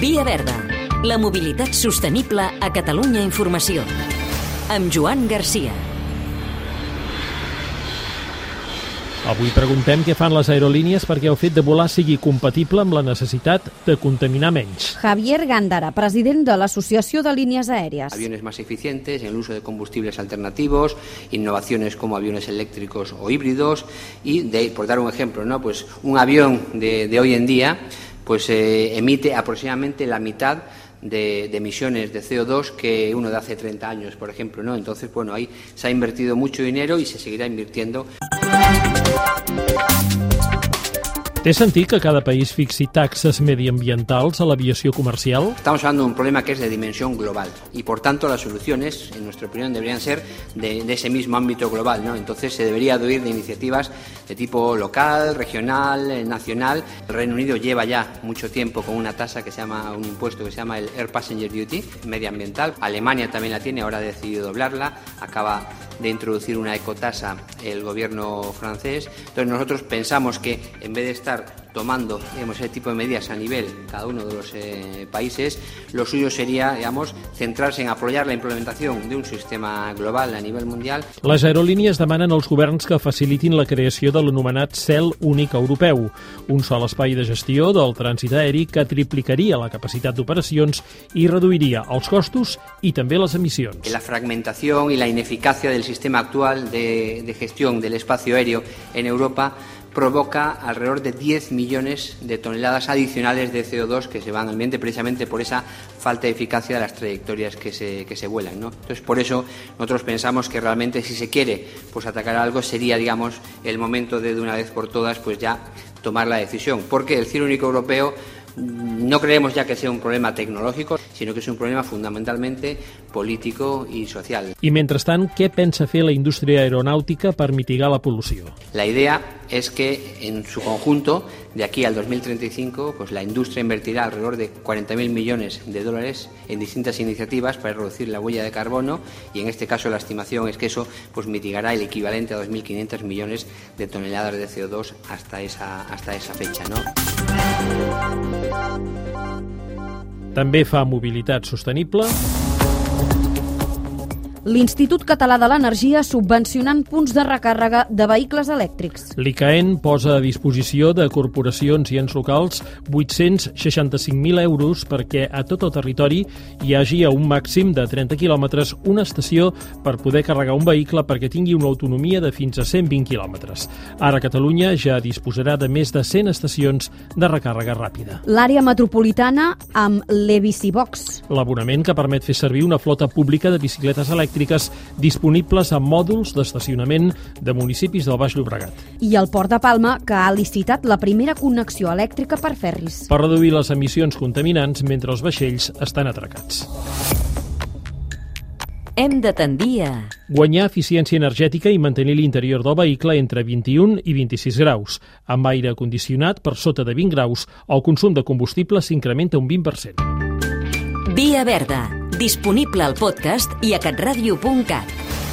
Via Verda. La mobilitat sostenible a Catalunya Informació. Amb Joan Garcia. Avui preguntem què fan les aerolínies perquè el fet de volar sigui compatible amb la necessitat de contaminar menys. Javier Gándara, president de l'Associació de Línies Aèries. Aviones más eficientes en el uso de combustibles alternativos, innovaciones como aviones eléctricos o híbridos y, de, por dar un ejemplo, ¿no? pues un avión de, de hoy en día pues eh, emite aproximadamente la mitad de, de, emisiones de CO2 que uno de hace 30 años, por ejemplo, ¿no? Entonces, bueno, ahí se ha invertido mucho dinero y se seguirá invirtiendo. Té sentit que cada país fixi taxes mediambientals a l'aviación comercial? Estamos hablando de un problema que es de dimensión global y, por tanto, las soluciones, en nuestra opinión, deberían ser de, de ese mismo ámbito global. ¿no? Entonces, se debería de oír de iniciativas de tipo local, regional, eh, nacional. El Reino Unido lleva ya mucho tiempo con una tasa que se llama, un impuesto que se llama el Air Passenger Duty, medioambiental. Alemania también la tiene, ahora ha decidido doblarla. Acaba de introducir una ecotasa el gobierno francés. Entonces nosotros pensamos que en vez de estar tomando digamos, ese tipo de medidas a nivel cada uno de los eh, países, lo suyo sería digamos, centrarse en apoyar la implementación de un sistema global a nivel mundial. Les aerolínies demanen als governs que facilitin la creació de l'anomenat cel únic europeu, un sol espai de gestió del trànsit aeri que triplicaria la capacitat d'operacions i reduiria els costos i també les emissions. La fragmentación y la ineficacia del sistema actual de, de gestión del espacio aéreo en Europa provoca alrededor de 10 millones de toneladas adicionales de CO2 que se van al ambiente precisamente por esa falta de eficacia de las trayectorias que se, que se vuelan. ¿no? Entonces, por eso nosotros pensamos que realmente si se quiere pues, atacar algo sería, digamos, el momento de de una vez por todas pues ya tomar la decisión. Porque el cielo único europeo no creemos ya que sea un problema tecnológico, sino que es un problema fundamentalmente político y social. I mentrestant, què pensa fer la indústria aeronàutica per mitigar la pol·lució? La idea es que en su conjunto, de aquí al 2035, pues la industria invertirá alrededor de 40.000 millones de dólares en distintas iniciativas para reducir la huella de carbono y en este caso la estimación es que eso pues mitigará el equivalente a 2.500 millones de toneladas de CO2 hasta esa, hasta esa fecha. ¿no? També fa mobilitat sostenible l'Institut Català de l'Energia subvencionant punts de recàrrega de vehicles elèctrics. L'ICAEN posa a disposició de corporacions i ens locals 865.000 euros perquè a tot el territori hi hagi a un màxim de 30 quilòmetres una estació per poder carregar un vehicle perquè tingui una autonomia de fins a 120 quilòmetres. Ara Catalunya ja disposarà de més de 100 estacions de recàrrega ràpida. L'àrea metropolitana amb l'Ebicibox. L'abonament que permet fer servir una flota pública de bicicletes elèctriques elèctriques disponibles a mòduls d'estacionament de municipis del Baix Llobregat. I el Port de Palma, que ha licitat la primera connexió elèctrica per ferris. Per reduir les emissions contaminants mentre els vaixells estan atracats. Hem de tendir a... Guanyar eficiència energètica i mantenir l'interior del vehicle entre 21 i 26 graus. Amb aire condicionat per sota de 20 graus, el consum de combustible s'incrementa un 20%. Via Verda, disponible al podcast i a catradio.cat.